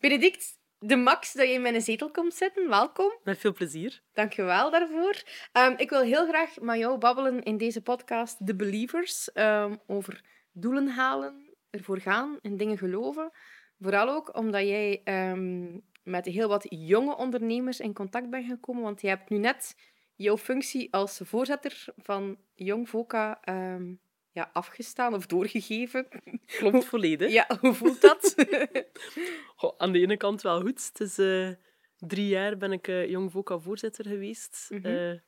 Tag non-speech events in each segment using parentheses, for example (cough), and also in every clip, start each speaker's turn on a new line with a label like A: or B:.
A: Benedict, de max dat je in mijn zetel komt zitten, welkom.
B: Met veel plezier.
A: Dank je wel daarvoor. Ehm, ik wil heel graag met jou babbelen in deze podcast The Believers. ehm, over doelen halen, ervoor gaan, in dingen geloven. Vooral ook omdat jij ehm, met heel wat jonge ondernemers in contact bent gekomen. Want je hebt nu net jouw functie als voorzitter van Jong Voca ja, afgestaan of doorgegeven.
B: Klopt volledig.
A: Ja, hoe voelt dat? (laughs)
B: Goh, aan de ene kant wel goed. Het is eh, drie jaar ben ik eh, Jong Voca voorzitter geweest.
A: Mhm.
B: Eh,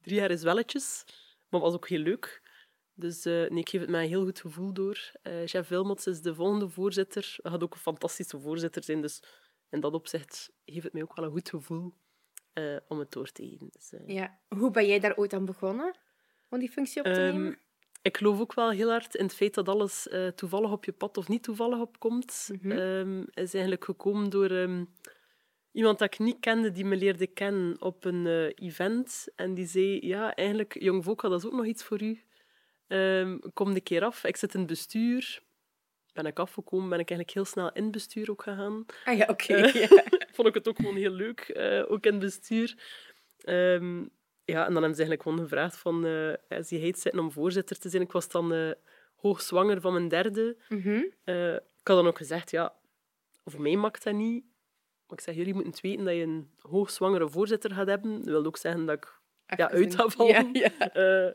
B: drie jaar is welletjes, maar was ook heel leuk. Dus nee, ik geef het met een heel goed gevoel door. Chef Wilmots is de volgende voorzitter. Hij gaat ook een fantastische voorzitter zijn. Dus in dat opzicht geeft het mij ook wel een goed gevoel om het door te geven. Dus,
A: ja. Hoe ben jij daar ooit aan begonnen? Om die functie op te
B: Ehm,
A: nemen?
B: Ik geloof ook wel heel hard in het feit dat alles eh, toevallig op je pad of niet toevallig opkomt.
A: Mhm.
B: Ehm, is eigenlijk gekomen door ehm, iemand dat ik niet kende, die me leerde kennen op een eh, event. En die zei, ja, eigenlijk, Jong Voca, dat is ook nog iets voor u. Ehm, kom een keer af. Ik zit in het bestuur. Ben ik afgekomen, ben ik eigenlijk heel snel in het bestuur ook gegaan.
A: Ah ja, oké.
B: eh. (laughs) (laughs) Vond ik het ook gewoon heel leuk, ook in het bestuur. Ehm, ja, en dan hebben ze eigenlijk gewoon gevraagd van, eh zie jij het zitten om voorzitter te zijn? Ik was dan eh hoogzwanger van mijn derde.
A: Mhm.
B: Eh, ik had dan ook gezegd, ja, voor mij mag dat niet. Maar ik zeg, jullie moeten weten dat je een hoogzwangere voorzitter gaat hebben. Dat wil ook zeggen dat ik ja, uit ga vallen. (laughs)
A: Ja, ja.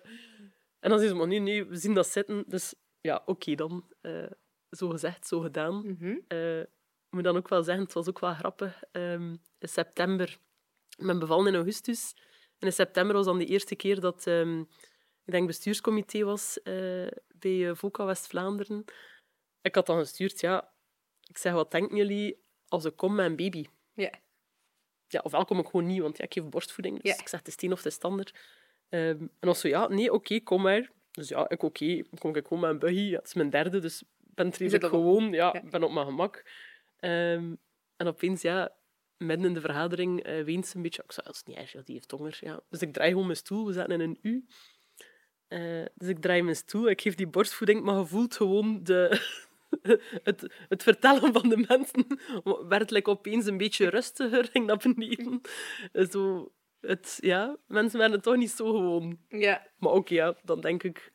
B: En dan zei ze, maar nee, nee, we zien dat zitten. Dus ja, oké dan. Zo gezegd, zo gedaan.
A: Mhm.
B: Ik moet dan ook wel zeggen, het was ook wel grappig. Ehm, in september, ik ben bevallen in augustus. En in september was dan de eerste keer dat ehm, ik denk bestuurscomité was eh, bij eh, VOCA West-Vlaanderen. Ik had dan gestuurd, ja, ik zeg, wat denken jullie als ik kom met een baby?
A: Ja.
B: Ja, ofwel kom ik gewoon niet, want ja, ik geef borstvoeding. Dus
A: Ja.
B: ik zeg, het is tien of het is stander. Ehm, en dan zo, ja, nee, oké, kom maar. Dus ja, ik oké, kom ik gewoon met een buggy. Ja, het is mijn derde, dus ik ben
A: op-
B: gewoon. Ja,
A: ja.
B: ik ben op mijn gemak. Ehm, en opeens, ja, midden in de vergadering eh weent ze een beetje. Ik zei, dat is niet erg, ja, die heeft honger. Ja. Dus ik draai gewoon mijn stoel. We zaten in een U. Eh, dus ik draai mijn stoel. Ik geef die borstvoeding, maar je voelt gewoon de... (laughs) het, het vertellen van de mensen werd like, opeens een beetje rustiger, ging (laughs) naar beneden. Zo, het, ja, mensen werden het toch niet zo gewoon.
A: ja.
B: Maar ook ja, dan denk ik...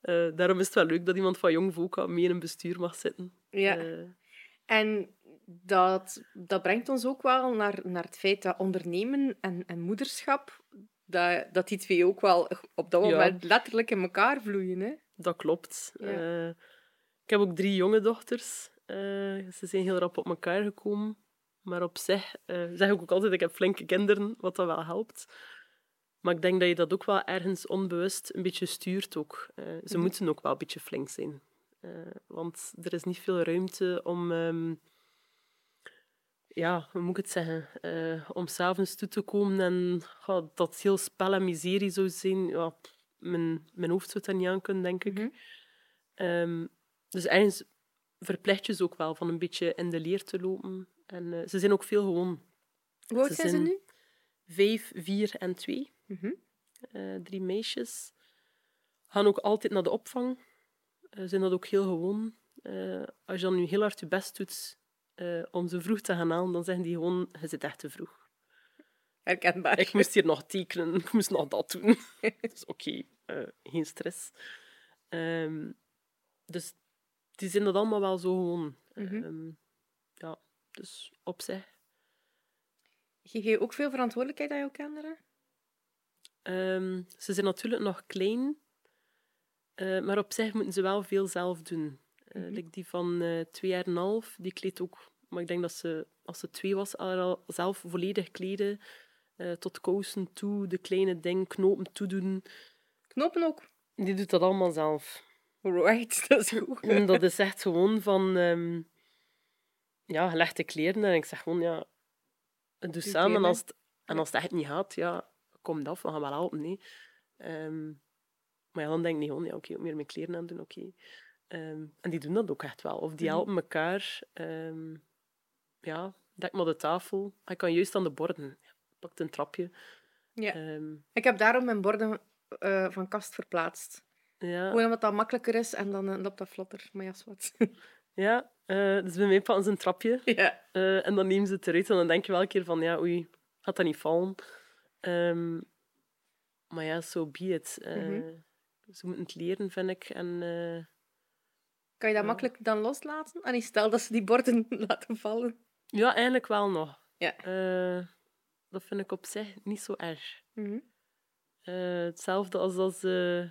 B: eh, daarom is het wel leuk dat iemand van Jong Voca mee in een bestuur mag zitten.
A: ja. En dat, dat brengt ons ook wel naar, naar het feit dat ondernemen en, en moederschap, dat, dat die twee ook wel op dat
B: Ja.
A: moment letterlijk in elkaar vloeien. Hè?
B: Dat klopt.
A: Ja.
B: Eh, ik heb ook drie jonge dochters. Eh, ze zijn heel rap op elkaar gekomen. Maar op zich eh, zeg ik ook altijd, ik heb flinke kinderen, wat dat wel helpt. Maar ik denk dat je dat ook wel ergens onbewust een beetje stuurt ook. Ze
A: Mhm.
B: moeten ook wel een beetje flink zijn. Want er is niet veel ruimte om... ehm, ja, hoe moet ik het zeggen? Eh, om s'avonds toe te komen en dat heel spel en miserie zou zijn. Ja, mijn, mijn hoofd zou dat niet aan kunnen, denk ik.
A: Mhm.
B: Ehm, dus ergens verplicht je ze ook wel van een beetje in de leer te lopen. En eh, ze zijn ook veel gewoon.
A: Hoe oud
B: Ze
A: zijn ze nu?
B: Vijf, vier en twee.
A: Mhm.
B: Eh, drie meisjes. Gaan ook altijd naar de opvang. Eh, zijn dat ook heel gewoon. Als je dan nu heel hard je best doet eh, om ze vroeg te gaan halen, dan zeggen die gewoon, je zit echt te vroeg.
A: Herkenbaar.
B: Ik moest hier nog tekenen, (laughs) ik moest nog dat doen. (laughs) dus oké, eh, geen stress. Ehm, dus die zijn dat allemaal wel zo gewoon.
A: Mhm.
B: Ehm, ja, dus op zich.
A: Geef je ook veel verantwoordelijkheid aan jouw kinderen?
B: Ehm, ze zijn natuurlijk nog klein, eh, maar op zich moeten ze wel veel zelf doen. Eh, like die van eh, twee jaar en een half, die kleedt ook... Maar ik denk dat ze, als ze twee was, haar al zelf volledig kleden. eh, tot kousen toe, de kleine dingen, knopen toedoen.
A: Knopen ook.
B: Die doet dat allemaal zelf.
A: Right, (laughs) dat is goed.
B: En dat is echt gewoon van... ehm ja, je legt de kleren en ik zeg gewoon, ja... Doe samen. En als, het, en als het echt niet gaat, ja, kom het af, we gaan wel helpen. Nee. Ehm, maar ja, dan denk ik niet gewoon, ja, oké, meer mijn kleren aan doen, oké. Ehm, en die doen dat ook echt wel. Of die
A: Mhm.
B: helpen elkaar. ehm, ja, dek maar de tafel. Hij kan juist aan de borden. Pakt een trapje.
A: Ja.
B: Ehm,
A: Ik heb daarom mijn borden eh, van kast verplaatst.
B: ja,
A: Gewoon omdat dat makkelijker is en dan eh, loopt dat vlotter. Maar ja, wat. (laughs)
B: ja, Eh, dus bij mij pakken ze een trapje.
A: Ja.
B: en dan nemen ze het eruit. En dan denk je wel een keer van, ja, oei, gaat dat niet vallen? Ehm, maar ja, so be it.
A: Mhm.
B: Ze moeten het leren, vind ik. En
A: Kan je dat makkelijk dan loslaten? Ah, nee, stel dat ze die borden (laughs) laten vallen.
B: ja, eigenlijk wel nog.
A: Ja.
B: Eh, dat vind ik op zich niet zo erg.
A: Mhm.
B: Eh, hetzelfde als als ze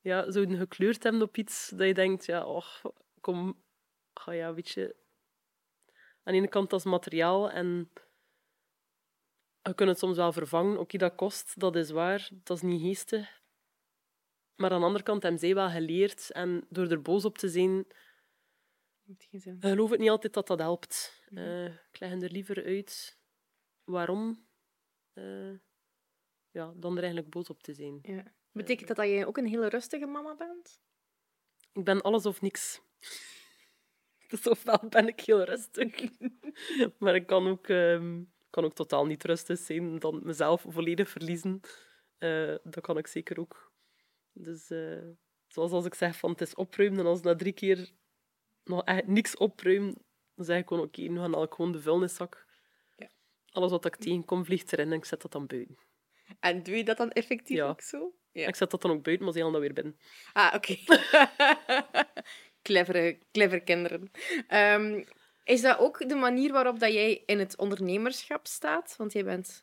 B: ja, zouden gekleurd hebben op iets dat je denkt, ja, och, kom, ga ja, weet je, aan de ene kant als materiaal en je kunt het soms wel vervangen. Oké, dat kost, dat is waar, dat is niet geestig. Maar aan de andere kant hebben zij wel geleerd en door er boos op te zijn, ik geloof het niet altijd dat dat helpt. Eh, ik leg er liever uit waarom, eh, ja, dan er eigenlijk boos op te zijn.
A: Ja. Betekent dat dat je ook een hele rustige mama bent?
B: Ik ben alles of niks. (laughs) Dus ofwel ben ik heel rustig, (laughs) maar ik kan ook, ehm, kan ook totaal niet rustig zijn, dan mezelf volledig verliezen. Eh, dat kan ik zeker ook. Dus eh, zoals als ik zeg van het is opruimen, en als na drie keer nog echt niks opruimen, dan zeg ik gewoon oké, nu haal ik gewoon de vuilniszak.
A: Ja.
B: Alles wat ik tegenkom, vliegt erin en ik zet dat dan buiten.
A: En doe je dat dan effectief
B: Ja.
A: ook zo? Ja.
B: Ik zet dat dan ook buiten, maar ze halen dat weer binnen.
A: Ah, oké. (laughs) clevere, clever kinderen. Ehm, is dat ook de manier waarop dat jij in het ondernemerschap staat? Want jij bent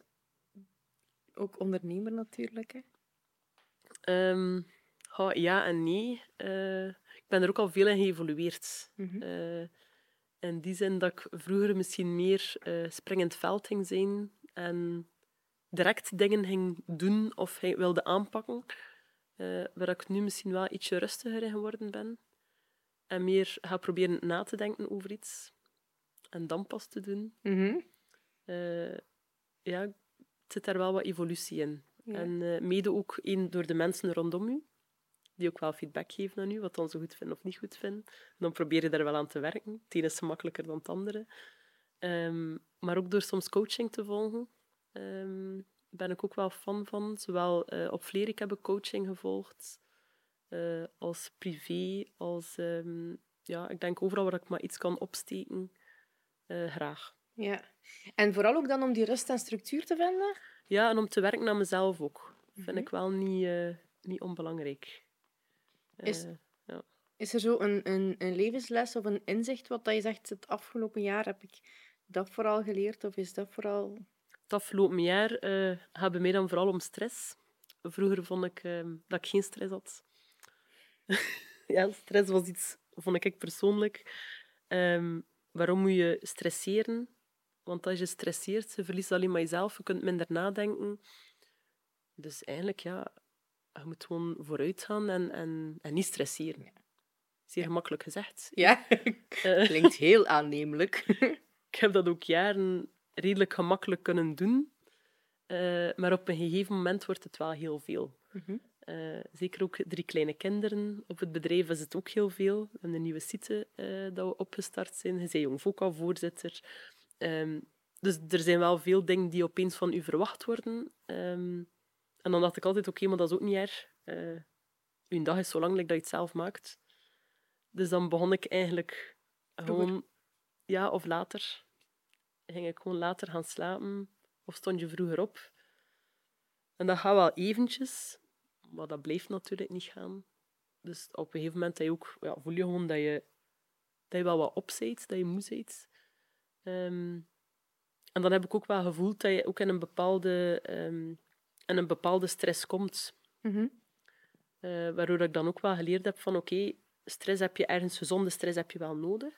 A: ook ondernemer natuurlijk. Hè?
B: Ehm, ja en nee. Eh, ik ben er ook al veel in geëvolueerd.
A: Mhm.
B: Eh, in die zin dat ik vroeger misschien meer eh springend veld ging zijn en direct dingen ging doen of ging- wilde aanpakken, waar ik nu misschien wel ietsje rustiger in geworden ben. En meer ga proberen na te denken over iets en dan pas te doen. Eh, ja, het zit daar wel wat evolutie in. En eh, mede ook één door de mensen rondom u, die ook wel feedback geven aan u, wat dan ze goed vinden of niet goed vinden. Dan probeer je daar wel aan te werken. Het ene is gemakkelijker dan het andere. Ehm, maar ook door soms coaching te volgen, ehm, ben ik ook wel fan van. Zowel eh, op Vlerik heb ik coaching gevolgd, eh, als privé, als... ehm, ja, ik denk overal waar ik maar iets kan opsteken, graag.
A: Ja. En vooral ook dan om die rust en structuur te vinden?
B: Ja, en om te werken aan mezelf ook. Vind
A: Mhm.
B: ik wel niet, eh, niet onbelangrijk.
A: Is-
B: Eh,
A: Is er zo een, een, een levensles of een inzicht wat dat je zegt, het afgelopen jaar heb ik dat vooral geleerd? Of is dat vooral...
B: het afgelopen jaar eh gaat bij mij dan vooral om stress. Vroeger vond ik eh, dat ik geen stress had. (laughs) ja, stress was iets, vond ik persoonlijk. Ehm, waarom moet je stresseren? Want als je stresseert, je verliest alleen maar jezelf, je kunt minder nadenken. Dus eigenlijk, ja, je moet gewoon vooruit gaan en, en, en niet stresseren. Zeer gemakkelijk gezegd.
A: Ja, (laughs)
B: Eh,
A: klinkt heel aannemelijk. (laughs)
B: ik heb dat ook jaren redelijk gemakkelijk kunnen doen. Eh, maar op een gegeven moment wordt het wel heel veel.
A: Mhm.
B: Eh, zeker ook drie kleine kinderen. Op het bedrijf is het ook heel veel. We hebben een nieuwe site eh, dat we opgestart zijn. Je bent jong VOCA-voorzitter. Ehm, dus er zijn wel veel dingen die opeens van u verwacht worden. Ehm, en dan dacht ik altijd, oké, maar dat is ook niet erg. Eh uw dag is zo lang dat je het zelf maakt. Dus dan begon ik eigenlijk
A: Vroeger.
B: gewoon... Ja, of later. Ging ik gewoon later gaan slapen. Of stond je vroeger op. En dat gaat wel eventjes. Maar dat blijft natuurlijk niet gaan. Dus op een gegeven moment dat je ook, ja, voel je gewoon dat je, dat je wel wat op bent, dat je moe bent. Ehm, en dan heb ik ook wel gevoeld dat je ook in een bepaalde, ehm, in een bepaalde stress komt.
A: Mhm.
B: Eh, waardoor ik dan ook wel geleerd heb van oké, stress heb je ergens, gezonde stress heb je wel nodig.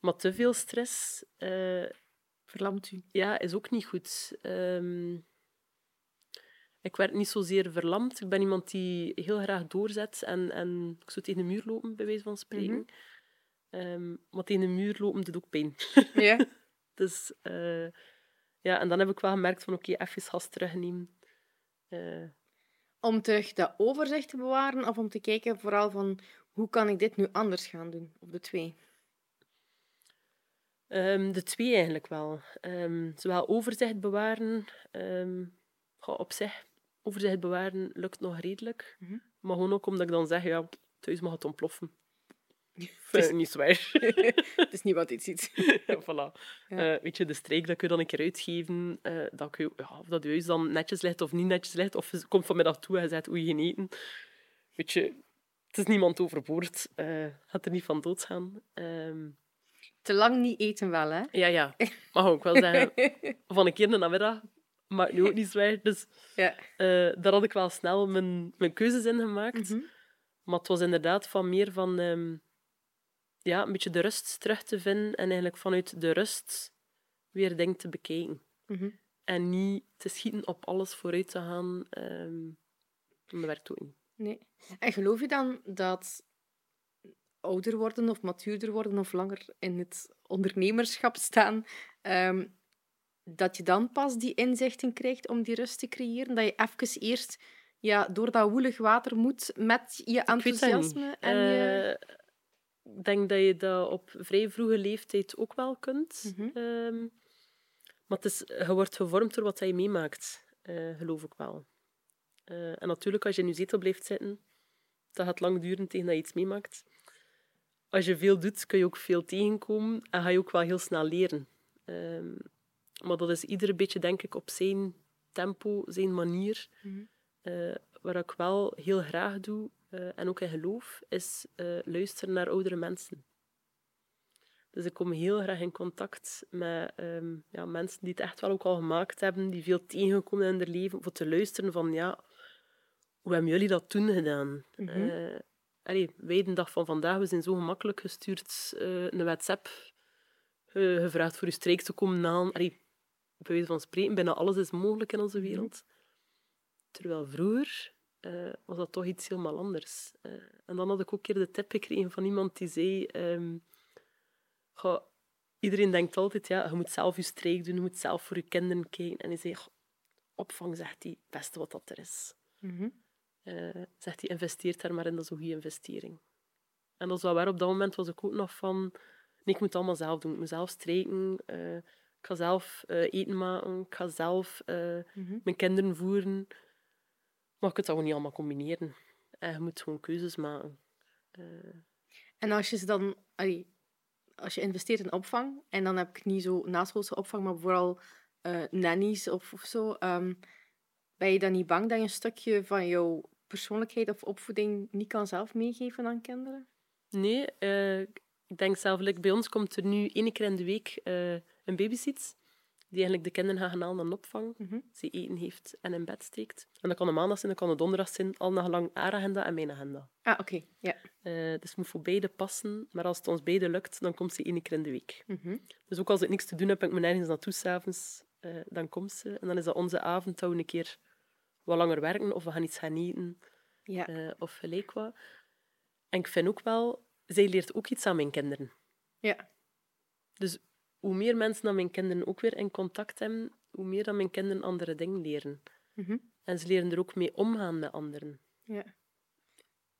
B: Maar te veel stress eh,
A: Verlamt u.
B: ja, is ook niet goed. Ehm, ik werd niet zozeer verlamd. Ik ben iemand die heel graag doorzet en, en ik zou tegen de muur lopen, bij wijze van spreken.
A: Mhm.
B: Maar tegen de muur lopen doet ook pijn.
A: Ja. (laughs)
B: Dus eh, ja, en dan heb ik wel gemerkt van oké, even gas terugnemen. Eh,
A: Om terug dat overzicht te bewaren of om te kijken vooral van hoe kan ik dit nu anders gaan doen? Of de twee.
B: Ehm, de twee eigenlijk wel. Ehm, zowel overzicht bewaren, goh, op zich, overzicht bewaren lukt nog redelijk.
A: Mhm.
B: Maar gewoon ook omdat ik dan zeg, ja, thuis mag het ontploffen. (laughs) Vind ik niet zwaar. (laughs)
A: Het is niet wat dit ziet. (laughs)
B: Ja, voilà.
A: Ja.
B: Eh, weet je, de streek, dat kun je dan een keer uitgeven. eh, dat, kun je, ja, of dat je huis dan netjes ligt of niet netjes ligt. Of je komt vanmiddag toe en je zegt, oei, eten. Weet je, het is niemand overboord. eh gaat er niet van doodgaan. Ehm
A: Te lang niet eten wel, hè?
B: ja, ja. Mag ook wel zeggen. Van een keer in de namiddag. Maar nu ook niet zwaar. Dus
A: ja.
B: eh, daar had ik wel snel mijn, mijn keuzes in gemaakt.
A: Mhm.
B: Maar het was inderdaad van meer van... ehm, ja, een beetje de rust terug te vinden. En eigenlijk vanuit de rust weer dingen te bekijken.
A: Mhm.
B: En niet te schieten op alles vooruit te gaan. ehm dat werkt ook niet.
A: Nee. En geloof je dan dat ouder worden of matuurder worden of langer in het ondernemerschap staan, ehm, dat je dan pas die inzichten krijgt om die rust te creëren? Dat je even eerst ja, door dat woelig water moet met je enthousiasme en je...
B: Eh, Ik denk dat je dat op vrij vroege leeftijd ook wel kunt.
A: Mhm.
B: Ehm, maar het is, je wordt gevormd door wat je meemaakt, eh, geloof ik wel. Eh, en natuurlijk, als je in je zetel blijft zitten, dat gaat lang duren tegen dat je iets meemaakt. Als je veel doet, kun je ook veel tegenkomen en ga je ook wel heel snel leren. Ehm, maar dat is ieder beetje, denk ik, op zijn tempo, zijn manier.
A: Mhm.
B: Eh, wat ik wel heel graag doe, eh, en ook in geloof, is eh, luisteren naar oudere mensen. Dus ik kom heel graag in contact met ehm, ja, mensen die het echt wel ook al gemaakt hebben, die veel tegengekomen in hun leven, voor te luisteren van, ja, hoe hebben jullie dat toen gedaan?
A: Mhm.
B: Eh, allee, wij de dag van vandaag, we zijn zo gemakkelijk gestuurd eh, een WhatsApp, gevraagd voor je streek te komen halen. Allee, bij wijze van spreken, bijna alles is mogelijk in onze
A: Mhm.
B: wereld. Terwijl vroeger eh, was dat toch iets helemaal anders. Eh, en dan had ik ook een keer de tip gekregen van iemand die zei... ehm, goh, iedereen denkt altijd, ja, je moet zelf je streek doen, je moet zelf voor je kinderen kijken. En hij zei, goh, opvang, zegt hij, het beste wat dat er is.
A: Mhm.
B: Eh, zegt hij, investeert daar maar in, dat is een goede investering. En dat is wel waar, op dat moment was ik ook nog van... Nee, ik moet het allemaal zelf doen. Ik moet zelf strijken, eh, ik ga zelf eten maken, ik ga zelf
A: Mhm.
B: mijn kinderen voeren. Maar je kunt dat gewoon niet allemaal combineren. En je moet gewoon keuzes maken. Eh,
A: En als je ze dan... allee, als je investeert in opvang, en dan heb ik niet zo naschoolse opvang, maar vooral eh nannies of, of zo, ehm, ben je dan niet bang dat je een stukje van jouw persoonlijkheid of opvoeding niet kan zelf meegeven aan kinderen?
B: nee, eh, ik denk zelf, like, bij ons komt er nu één keer in de week eh, een babysit. Die eigenlijk de kinderen gaat gaan halen aan opvang.
A: Mhm.
B: Ze eten heeft en in bed steekt. En dat kan een maandag zijn, dat kan een donderdag zijn. Al naar gelang haar agenda en mijn agenda.
A: Ah, oké. Ja.
B: Eh, dus het moet voor beide passen. Maar als het ons beiden lukt, dan komt ze één keer in de week.
A: Mhm.
B: Dus ook als ik niks te doen heb en ik moet nergens naartoe s'avonds, eh dan komt ze. En dan is dat onze avond dat we een keer wat langer werken of we gaan iets gaan eten
A: Ja.
B: eh, of gelijk wat. En ik vind ook wel, zij leert ook iets aan mijn kinderen.
A: Ja.
B: Dus hoe meer mensen dan mijn kinderen ook weer in contact hebben, hoe meer dan mijn kinderen andere dingen leren.
A: Mhm.
B: En ze leren er ook mee omgaan met anderen.
A: Ja.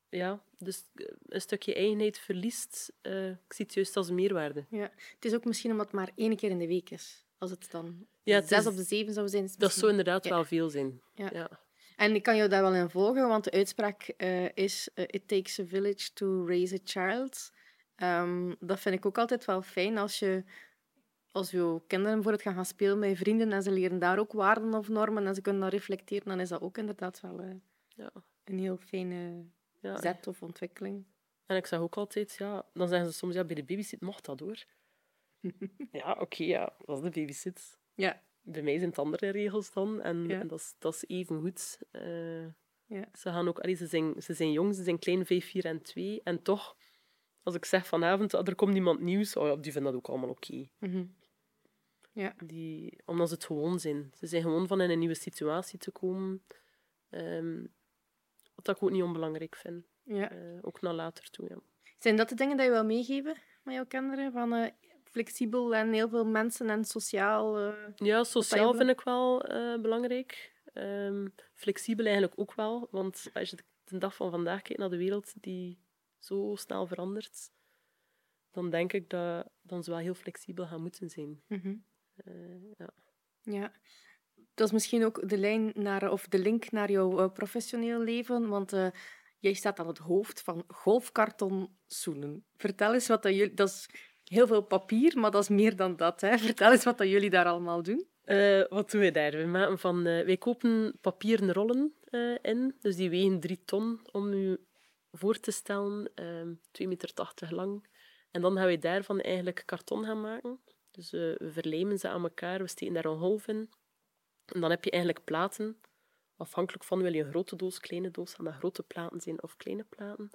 B: Ja, dus eh, een stukje eigenheid verliest, eh, ik zie het juist als meerwaarde.
A: ja. Het is ook misschien omdat het maar één keer in de week is. Als het dan
B: Ja, het
A: zes
B: is-
A: of de zeven zou zijn.
B: Dat zou inderdaad
A: Ja.
B: wel veel zijn.
A: Ja.
B: Ja.
A: En ik kan jou daar wel in volgen, want de uitspraak eh, is: It takes a village to raise a child. Ehm, dat vind ik ook altijd wel fijn als je. Als je kinderen voor het gaan gaan spelen met vrienden en ze leren daar ook waarden of normen en ze kunnen dat reflecteren, dan is dat ook inderdaad wel eh,
B: Ja.
A: een heel fijne
B: Ja.
A: zet of ontwikkeling.
B: En ik zeg ook altijd, ja, dan zeggen ze soms, ja, bij de babysit mocht dat hoor. (laughs) ja, oké, ja, dat is de babysit.
A: Ja,
B: Bij mij zijn het andere regels dan, en,
A: Ja.
B: en dat, is, dat is even goed. Eh,
A: ja.
B: ze, gaan ook, allee, ze, zijn, ze zijn jong, ze zijn klein, 5, 4 en 2. En toch, als ik zeg vanavond, ah, er komt iemand nieuws, oh ja, die vinden dat ook allemaal oké.
A: Mhm. Ja.
B: Die, omdat ze het gewoon zijn. Ze zijn gewoon van in een nieuwe situatie te komen. Ehm, wat ik ook niet onbelangrijk vind.
A: ja.
B: Eh, ook naar later toe, ja.
A: Zijn dat de dingen die je wil meegeven met jouw kinderen? Van eh, flexibel en heel veel mensen en sociaal. eh,
B: Ja, sociaal vind ik wel belangrijk. Ehm, flexibel eigenlijk ook wel. Want als je de dag van vandaag kijkt naar de wereld die zo snel verandert, dan denk ik dat, dan ze wel heel flexibel gaan moeten zijn. Eh, ja.
A: Ja, dat is misschien ook de lijn naar, of de link naar jouw eh, professioneel leven. Want eh, jij staat aan het hoofd van Golfkarton Soenen. Vertel eens wat dat jullie... Dat is heel veel papier, maar dat is meer dan dat. Hè? Vertel eens wat dat jullie daar allemaal doen.
B: Eh, wat doen we daar? We maken van, uh, wij kopen papieren rollen uh, in. Dus die wegen drie ton om u voor te stellen. 2,80 meter lang. En dan gaan we daarvan eigenlijk karton gaan maken. Dus we verlijmen ze aan elkaar. We steken daar een golf in. En dan heb je eigenlijk platen. Afhankelijk van wil je een grote doos, kleine doos. Gaan dat grote platen zijn of kleine platen.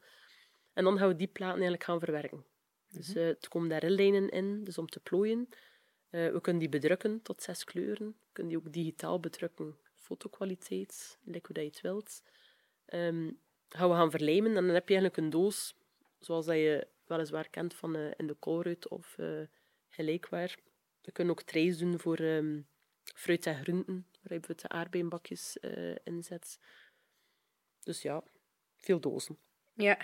B: En dan gaan we die platen eigenlijk gaan verwerken. Dus uh, er komen daar lijnen in, dus om te plooien. Uh, we kunnen die bedrukken tot zes kleuren. We kunnen die ook digitaal bedrukken. Fotokwaliteit, lekker hoe je het wilt. Um, gaan we gaan verlijmen en dan heb je eigenlijk een doos, zoals dat je weliswaar kent van uh, in de Colruyt of gelijkwaar. We kunnen ook trays doen voor um, fruit en groenten, waar je de aardbeienbakjes in zet. Dus ja, veel dozen.
A: Ja,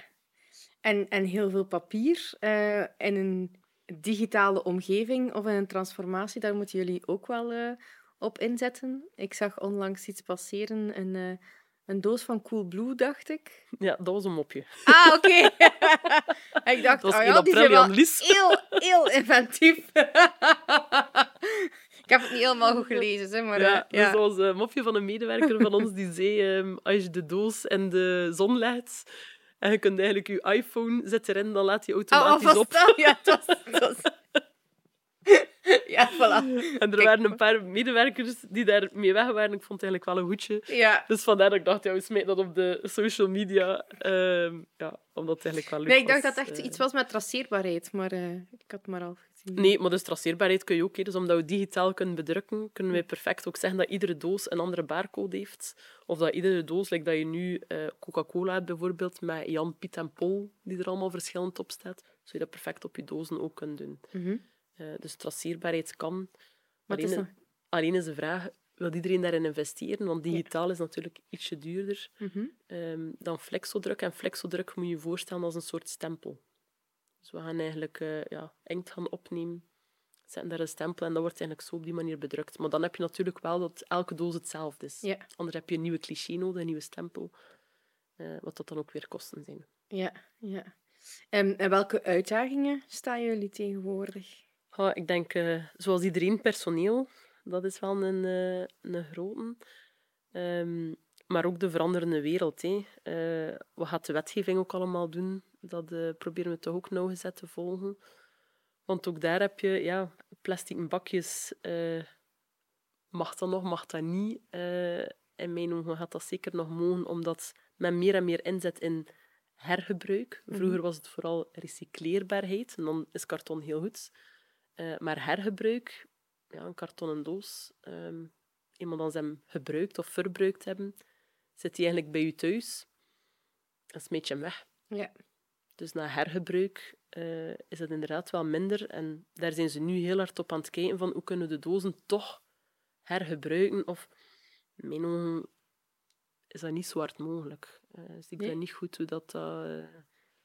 A: en, en heel veel papier. Uh, in een digitale omgeving of in een transformatie, daar moeten jullie ook wel uh, op inzetten. Ik zag onlangs iets passeren, een, uh, een doos van Coolblue, dacht ik.
B: Ja, dat was een mopje.
A: Ah, oké. (laughs) ik dacht, dat oh ja, die zijn wel heel, heel inventief. (laughs) Ik heb het niet helemaal goed gelezen, hè, maar...
B: Ja, ja. dat was een mopje van een medewerker van ons die zei, um, als je de doos in de zon legt, en je kunt eigenlijk je iPhone zetten erin, dan laat hij automatisch
A: oh,
B: op.
A: Ja, het was, was... (laughs) (laughs) Ja, voilà.
B: En er waren een paar medewerkers die daarmee weg waren. Ik vond het eigenlijk wel een goedje.
A: Ja.
B: Dus vandaar dat ik dacht, ja, we smijten dat op de social media. Uh, ja, omdat het eigenlijk wel leuk
A: Nee, ik dacht
B: was.
A: dat het echt iets was met traceerbaarheid, maar uh, ik had het maar al gezien.
B: Nee, maar dus traceerbaarheid kun je ook. Dus omdat we digitaal kunnen bedrukken, kunnen wij perfect ook zeggen dat iedere doos een andere barcode heeft. Of dat iedere doos, like dat je nu uh, Coca-Cola hebt bijvoorbeeld, met Jan, Piet en Paul, die er allemaal verschillend op staat, zou je dat perfect op je dozen ook kunnen doen.
A: Mm -hmm.
B: Uh, dus traceerbaarheid kan.
A: Wat
B: alleen,
A: is
B: alleen is de vraag, wil iedereen daarin investeren? Want digitaal ja. is natuurlijk ietsje duurder
A: mm -hmm.
B: um, dan flexodruk. En flexodruk moet je je voorstellen als een soort stempel. Dus we gaan eigenlijk uh, ja, inkt gaan opnemen, zetten daar een stempel en dat wordt eigenlijk zo op die manier bedrukt. Maar dan heb je natuurlijk wel dat elke doos hetzelfde is.
A: Ja.
B: Anders heb je een nieuwe cliché nodig, een nieuwe stempel. Uh, wat dat dan ook weer kosten zijn.
A: Ja, ja. En, en welke uitdagingen staan jullie tegenwoordig?
B: Oh, ik denk, uh, zoals iedereen, personeel. Dat is wel een, uh, een grote. Um, maar ook de veranderende wereld. Hè. Uh, wat gaat de wetgeving ook allemaal doen? Dat proberen we toch ook nauwgezet te volgen. Want ook daar heb je ja, plastic bakjes. mag dat nog, mag dat niet? in mijn ogen gaat dat zeker nog mogen, omdat men meer en meer inzet in hergebruik. Vroeger was het vooral recycleerbaarheid. En dan is karton heel goed. Uh, maar hergebruik, ja, een kartonnen doos, um, dan ze hem gebruikt of verbruikt hebben, zit die eigenlijk bij je thuis en smeet je hem weg.
A: Ja.
B: Dus na hergebruik uh, is het inderdaad wel minder. En daar zijn ze nu heel hard op aan het kijken van hoe kunnen we de dozen toch hergebruiken. Of, in mijn ogen is dat niet zo hard mogelijk. Uh, dus ik nee. weet niet goed hoe dat... Uh...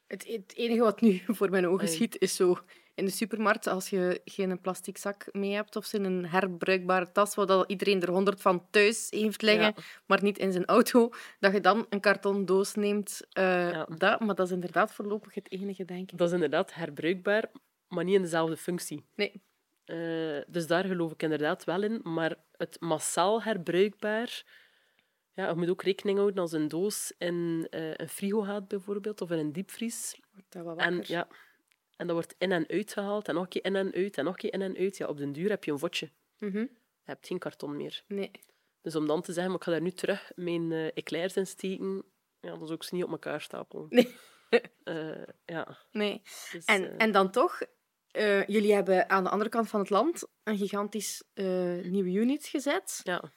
A: Het, het, enige wat nu (laughs) voor mijn ogen schiet, is zo in de supermarkt, als je geen plastic zak mee hebt of in een herbruikbare tas, waar iedereen er honderd van thuis heeft liggen, ja. maar niet in zijn auto, dat je dan een karton doos neemt. Uh, ja. dat, maar dat is inderdaad voorlopig het enige, denk ik.
B: Dat is inderdaad herbruikbaar, maar niet in dezelfde functie.
A: Nee.
B: Uh, dus daar geloof ik inderdaad wel in. Maar het massaal herbruikbaar... Ja, je moet ook rekening houden als een doos in uh, een frigo gaat, bijvoorbeeld, of in een diepvries.
A: Wordt dat wel
B: en, ja, en dat wordt in en uit gehaald, en nog een keer in en uit, en nog een keer in en uit. Ja, op den duur heb je een vodje.
A: Mm -hmm.
B: Je hebt geen karton meer.
A: Nee.
B: Dus om dan te zeggen, maar ik ga daar nu terug mijn uh, eclairs in steken, ja, dat is ook niet op elkaar stapelen.
A: Nee.
B: uh, (laughs) ja.
A: Nee. Dus, en, uh... en dan toch, jullie hebben aan de andere kant van het land een gigantisch nieuwe unit gezet.
B: Ja.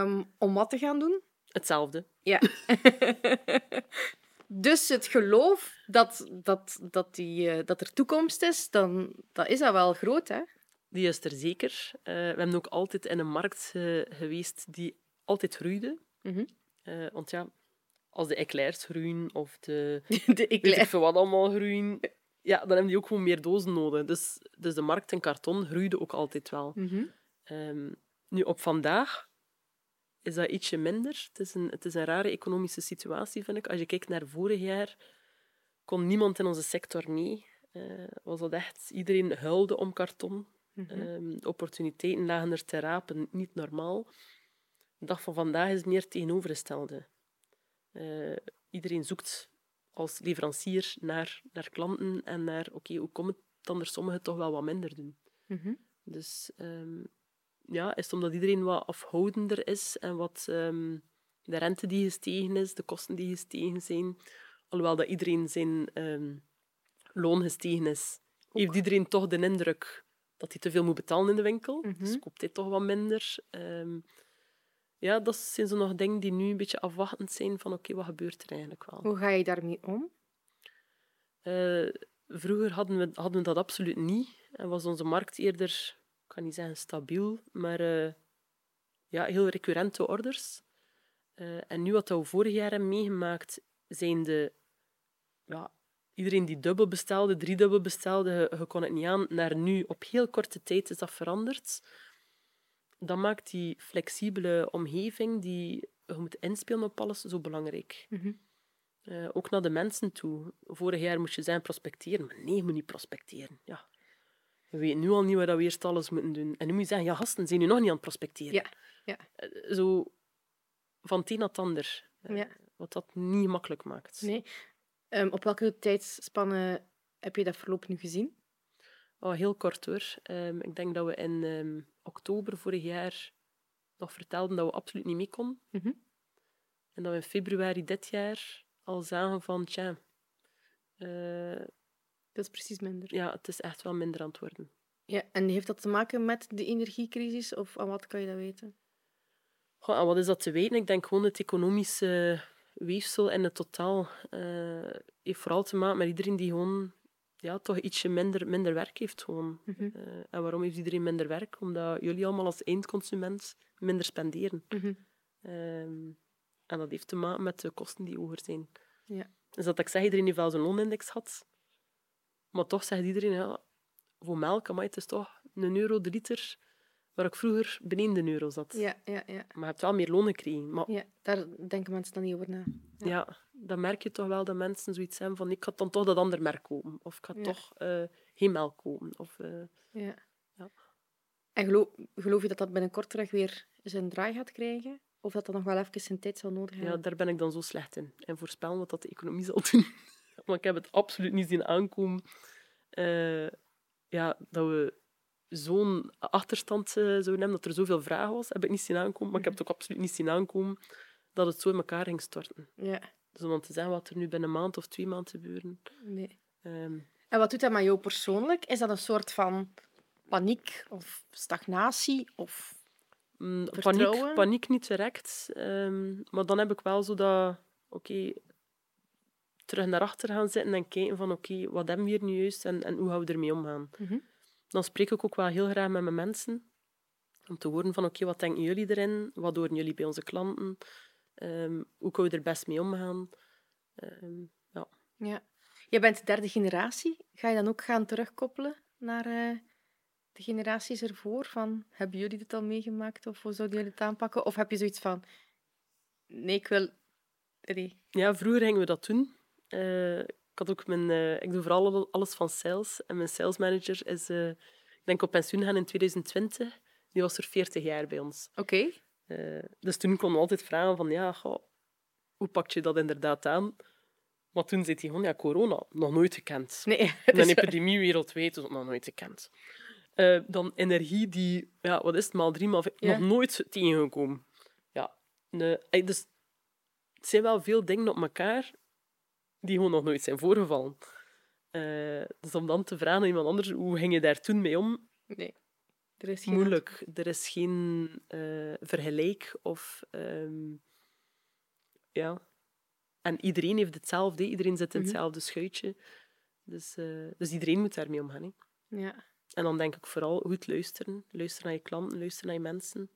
A: Um, om wat te gaan doen?
B: Hetzelfde.
A: Ja. (laughs) dus het geloof dat, dat, dat, die, uh, dat er toekomst is, dan dat is dat wel groot, hè?
B: Die is er zeker. Uh, we hebben ook altijd in een markt uh, geweest die altijd groeide.
A: Mm -hmm.
B: want ja, als de eclairs groeien of de... (laughs)
A: de eclairs.
B: Weet wat allemaal groeien, ja, dan hebben die ook gewoon meer dozen nodig. Dus, dus de markt in karton groeide ook altijd wel.
A: Mm -hmm.
B: um, nu, op vandaag is dat ietsje minder. Het is, een, het is een rare economische situatie, vind ik. Als je kijkt naar vorig jaar, kon niemand in onze sector mee. Uh, was dat echt, iedereen huilde om karton. Mm -hmm. opportuniteiten lagen er te rapen, niet normaal. De dag van vandaag is meer tegenovergestelde. Uh, iedereen zoekt als leverancier naar, naar klanten en naar, oké, hoe komt het dan er sommigen toch wel wat minder doen? Mm -hmm. Dus um, ja, is het omdat iedereen wat afhoudender is en wat um, de rente die gestegen is, de kosten die gestegen zijn, alhoewel dat iedereen zijn um, loon gestegen is, Ook. heeft iedereen toch de indruk dat hij te veel moet betalen in de winkel. Mm -hmm. Dus koopt hij toch wat minder. Um, ja, dat zijn zo nog dingen die nu een beetje afwachtend zijn van oké, okay, wat gebeurt er eigenlijk wel?
A: Hoe ga je daarmee om?
B: Uh, vroeger hadden we, hadden we dat absoluut niet. En was onze markt eerder, ik kan niet zeggen stabiel, maar uh, ja, heel recurrente orders. Uh, en nu wat we vorig jaar hebben meegemaakt, zijn de... Ja, iedereen die dubbel bestelde, driedubbel bestelde, je, je kon het niet aan, naar nu op heel korte tijd is dat veranderd dat maakt die flexibele omgeving die je moet inspelen op alles zo belangrijk. Mm -hmm. uh, ook naar de mensen toe. Vorig jaar moest je zijn prospecteren, maar nee, je moet niet prospecteren. Ja. We weten nu al niet wat we eerst alles moeten doen. En nu moet je zeggen, ja, gasten, zijn nu nog niet aan het prospecteren.
A: Ja. ja.
B: Uh, zo van het een naar het ander. Ja. Wat dat niet makkelijk maakt.
A: Nee. Um, op welke tijdsspanne heb je dat verloop nu gezien?
B: Oh, heel kort hoor. Um, ik denk dat we in um, oktober vorig jaar nog vertelden dat we absoluut niet mee konden. Mm -hmm. En dat we in februari dit jaar al zagen van, tja... Uh,
A: dat is precies minder.
B: Ja, het is echt wel minder aan het worden.
A: Ja, en heeft dat te maken met de energiecrisis? Of aan wat kan je dat weten?
B: Goh, aan wat is dat te weten? Ik denk gewoon het economische weefsel en het totaal uh, heeft vooral te maken met iedereen die gewoon ja, toch ietsje minder, minder werk heeft gewoon. Mm -hmm. uh, en waarom heeft iedereen minder werk? Omdat jullie allemaal als eindconsument minder spenderen. Mm -hmm. um, en dat heeft te maken met de kosten die hoger zijn.
A: Ja.
B: Dus dat ik zeg, iedereen heeft wel zijn loonindex had. Maar toch zegt iedereen, ja, voor melk, maar het is toch een euro de liter, waar ik vroeger beneden de euro zat.
A: Ja, ja, ja.
B: Maar je hebt wel meer loon gekregen. Maar...
A: Ja, daar denken mensen dan niet over na.
B: Ja. ja dan merk je toch wel dat mensen zoiets hebben van ik ga dan toch dat ander merk kopen. Of ik ga ja. toch uh, geen melk kopen. Of, uh,
A: ja. ja. En geloof, geloof je dat dat binnenkort terug weer zijn draai gaat krijgen? Of dat dat nog wel even zijn tijd zal nodig hebben?
B: Ja, daar ben ik dan zo slecht in. En voorspellen wat dat de economie zal doen. (laughs) maar ik heb het absoluut niet zien aankomen. Uh, ja, dat we zo'n achterstand zouden hebben, dat er zoveel vragen was, heb ik niet zien aankomen. Maar ik heb het ook absoluut niet zien aankomen dat het zo in elkaar ging storten.
A: Ja.
B: Dus om te zeggen wat er nu binnen een maand of twee maanden gebeuren.
A: Nee. Um, en wat doet dat met jou persoonlijk? Is dat een soort van paniek of stagnatie of
B: mm, paniek, paniek niet direct. Um, maar dan heb ik wel zo dat... Oké, okay, terug naar achter gaan zitten en kijken van oké, okay, wat hebben we hier nu juist en, en hoe gaan we ermee omgaan? Mm -hmm. Dan spreek ik ook wel heel graag met mijn mensen. Om te horen van oké, okay, wat denken jullie erin? Wat doen jullie bij onze klanten? Um, hoe kunnen we er best mee omgaan? Um, ja.
A: ja. Je bent derde generatie. Ga je dan ook gaan terugkoppelen naar uh, de generaties ervoor? Van, hebben jullie dit al meegemaakt? Of hoe zouden jullie het aanpakken? Of heb je zoiets van... Nee, ik wil... Nee.
B: Ja, vroeger gingen we dat doen. Uh, ik had ook mijn... Uh, ik doe vooral alles van sales. En mijn salesmanager is... ik denk op pensioen gaan in 2020. Die was er 40 jaar bij ons.
A: Oké. Okay.
B: Dus toen kon we altijd vragen van, ja, goh, hoe pak je dat inderdaad aan? Maar toen zei hij gewoon, ja, corona, nog nooit gekend.
A: Nee,
B: een epidemie wereldwijd, is nog nooit gekend. Dan energie die, ja, wat is het, maal drie, maal ja. nog nooit tegengekomen. Ja, dus het zijn wel veel dingen op elkaar die gewoon nog nooit zijn voorgevallen. Uh, dus om dan te vragen aan iemand anders, hoe ging je daar toen mee om?
A: Nee. Er is geen
B: moeilijk. Er is geen uh, vergelijk of... Um, ja. En iedereen heeft hetzelfde. Iedereen zit in mhm. hetzelfde schuitje. Dus, uh, dus iedereen moet daarmee omgaan.
A: Hè.
B: Ja. En dan denk ik vooral goed luisteren. Luisteren naar je klanten, luisteren naar je mensen.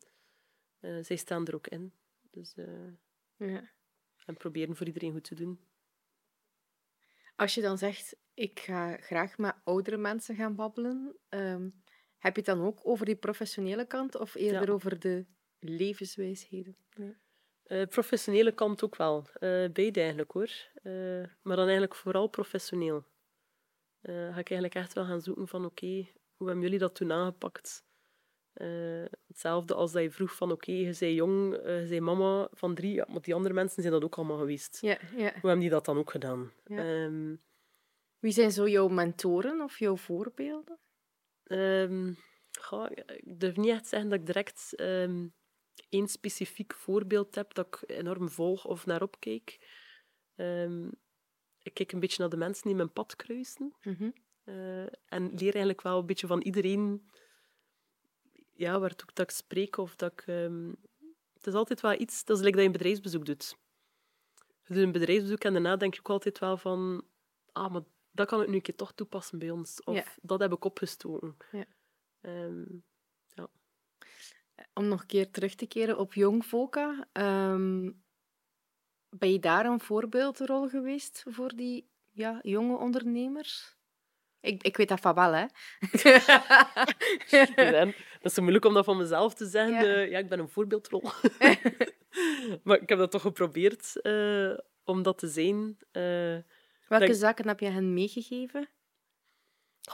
B: Zij staan er ook in. Dus,
A: ja.
B: En proberen voor iedereen goed te doen.
A: Als je dan zegt, ik ga graag met oudere mensen gaan babbelen... Um, heb je het dan ook over die professionele kant of eerder ja. over de levenswijsheden. Nee.
B: Eh, professionele kant ook wel. Eh beide eigenlijk hoor. Eh, maar dan eigenlijk vooral professioneel. Ga ik eigenlijk echt wel gaan zoeken van oké, hoe hebben jullie dat toen aangepakt? Eh, hetzelfde als dat je vroeg van oké, je bent jong, eh, je bent mama van drie, ja, maar die andere mensen zijn dat ook allemaal geweest.
A: Ja, ja.
B: Hoe hebben die dat dan ook gedaan?
A: Ja.
B: Ehm,
A: Wie zijn zo jouw mentoren of jouw voorbeelden?
B: Goh, ik durf niet echt zeggen dat ik direct ehm, één specifiek voorbeeld heb dat ik enorm volg of naar. Ehm, ik kijk een beetje naar de mensen die mijn pad kruisen.
A: Mhm.
B: eh, en leer eigenlijk wel een beetje van iedereen ja, waar ook dat ik spreek. Of dat ik, ehm, het is altijd wel iets, dat is like dat je een bedrijfsbezoek doet. Je doet een bedrijfsbezoek en daarna denk je ook altijd wel van ah, maar dat kan ik nu een keer toch toepassen bij ons. Of
A: Ja.
B: dat heb ik opgestoken.
A: Ja.
B: Ehm,
A: Om nog een keer terug te keren op Jong Voca. ehm, ben je daar een voorbeeldrol geweest voor die ja, jonge ondernemers? Ik, ik weet dat van wel, hè. (laughs)
B: dat is zo moeilijk om dat van mezelf te zeggen.
A: Ja.
B: Ja ik ben een voorbeeldrol. (laughs) (laughs) maar ik heb dat toch geprobeerd eh, om dat te zijn. Eh,
A: Welke zaken heb je hen meegegeven?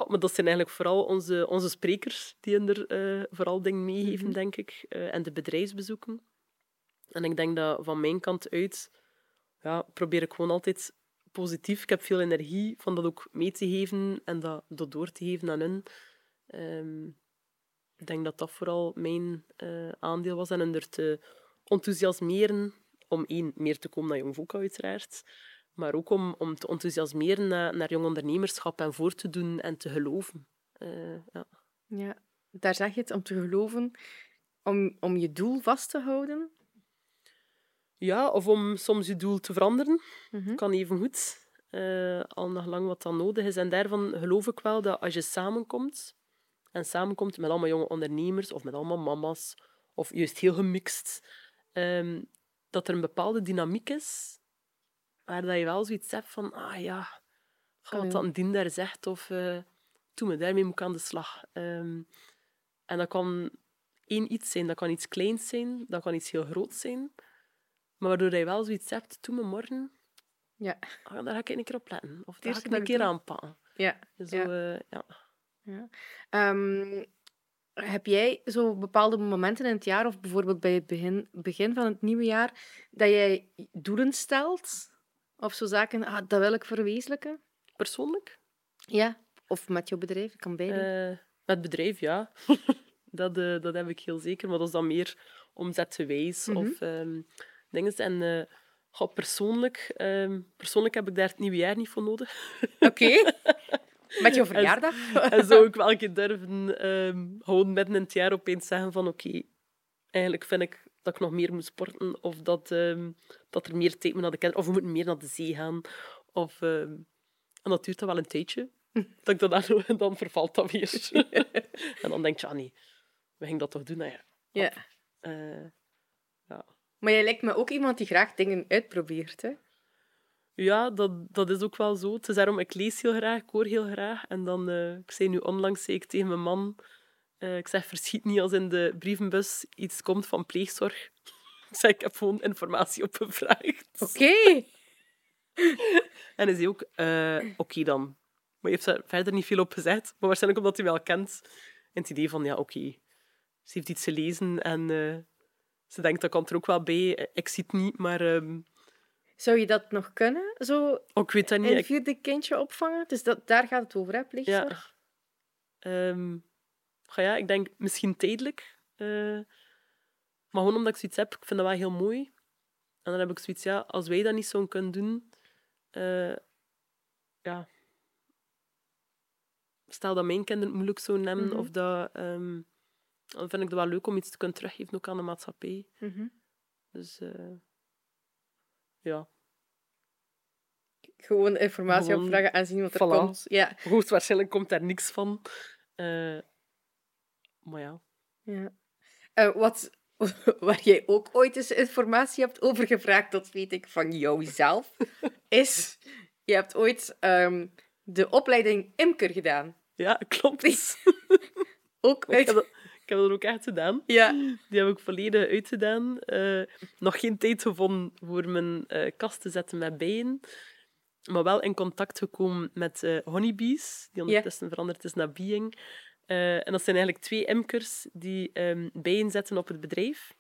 B: Maar dat zijn eigenlijk vooral onze, onze sprekers die hen er eh, vooral dingen meegeven,
A: Mhm.
B: denk ik. eh, en de bedrijfsbezoeken. En ik denk dat van mijn kant uit ja, probeer ik gewoon altijd positief. Ik heb veel energie van dat ook mee te geven en dat, dat door te geven aan hen. Ehm, ik denk dat dat vooral mijn eh, aandeel was en hen er te enthousiasmeren om één, meer te komen naar Jong Voka uiteraard, maar ook om, om te enthousiasmeren naar, naar jong ondernemerschap en voor te doen en te geloven. Eh, ja.
A: Ja, daar zeg je het, om te geloven, om, om je doel vast te houden.
B: Ja, of om soms je doel te veranderen,
A: Mhm.
B: kan even goed. al nog lang wat dan nodig is. En daarvan geloof ik wel dat als je samenkomt, en samenkomt met allemaal jonge ondernemers, of met allemaal mama's, of juist heel gemixt, ehm, dat er een bepaalde dynamiek is, waar dat je wel zoiets hebt van, ah ja, ga wat een dien daar zegt, of eh doe me, daarmee moet ik aan de slag. Ehm, en dat kan één iets zijn, dat kan iets kleins zijn, dat kan iets heel groots zijn, maar waardoor je wel zoiets hebt, doe me morgen,
A: Ja,
B: ah, daar ga ik een keer op letten. Of daar ga ik een keer aanpakken.
A: ja.
B: Zo,
A: Ja.
B: eh, ja.
A: ja. Ehm, heb jij zo bepaalde momenten in het jaar, of bijvoorbeeld bij het begin, begin van het nieuwe jaar, dat jij doelen stelt? Of zo zaken, ah, dat wil ik verwezenlijken?
B: Persoonlijk?
A: Ja. Of met jouw bedrijf, kan beide.
B: Eh, met bedrijf, ja. (laughs) dat, eh, dat heb ik heel zeker. Maar dat is dan meer omzetgewijs
A: Mhm.
B: of ehm dingen. En eh, goh, persoonlijk, ehm, persoonlijk heb ik daar het nieuwe jaar niet voor nodig.
A: Oké. Met jouw verjaardag?
B: en zou ik wel keer durven ehm, gewoon midden in het jaar opeens zeggen van oké, eigenlijk vind ik dat ik nog meer moet sporten of dat, ehm, dat er meer tijd moet naar de kinderen of we moeten meer naar de zee gaan. Of, en dat duurt dan wel een tijdje. (laughs) dat ik dat dan, en (laughs) dan vervalt dat weer. (laughs) en dan denk je, ah nee, we gingen dat toch doen? Nou ja.
A: Ja. Maar jij lijkt me ook iemand die graag dingen uitprobeert, hè?
B: ja, dat, dat is ook wel zo. Het is daarom, ik lees heel graag, ik hoor heel graag. En dan, eh, ik zei nu onlangs zei ik tegen mijn man, eh, ik zeg, verschiet niet als in de brievenbus iets komt van pleegzorg. (laughs) Ik zeg, ik heb gewoon informatie opgevraagd.
A: Oké.
B: En hij zei ook, eh, oké dan. Maar je heeft daar verder niet veel op gezegd. Maar waarschijnlijk omdat hij wel kent. En het idee van, ja, oké. Ze heeft iets gelezen en ze denkt, dat kan er ook wel bij. Ik zie het niet, maar... ehm,
A: Zou je dat nog kunnen? Zo
B: oh, ik weet dat niet.
A: een vierde kindje opvangen? Dus dat, daar gaat het over, hè?
B: ja.
A: Pleegzorg?
B: Goh, ja, ik denk misschien tijdelijk. eh, maar gewoon omdat ik zoiets heb, ik vind dat wel heel mooi. En dan heb ik zoiets, ja, als wij dat niet zo kunnen doen... eh, ja... Stel dat mijn kinderen het moeilijk zouden hebben,
A: Mhm.
B: of dat... ehm, dan vind ik het wel leuk om iets te kunnen teruggeven, ook aan de maatschappij.
A: Mhm.
B: Dus... eh, ja.
A: Gewoon informatie
B: Gewoon-
A: opvragen en zien wat er
B: Voilà.
A: komt. Ja.
B: Hoogstwaarschijnlijk komt daar niks van. Eh, maar ja.
A: ja. Eh, wat, (laughs) waar jij ook ooit eens informatie hebt over gevraagd, dat weet ik van jouzelf, (laughs) is... Je hebt ooit ehm, de opleiding imker gedaan.
B: Ja, klopt. (laughs)
A: Ook uit...
B: heb, dat, ook echt gedaan.
A: Ja.
B: Die heb ik volledig uitgedaan. Eh, nog geen tijd gevonden voor mijn eh, kast te zetten met bijen. Maar wel in contact gekomen met eh, honeybees, die ondertussen veranderd is naar beeing. Eh, en dat zijn eigenlijk twee imkers die ehm, bijen zetten op het bedrijf.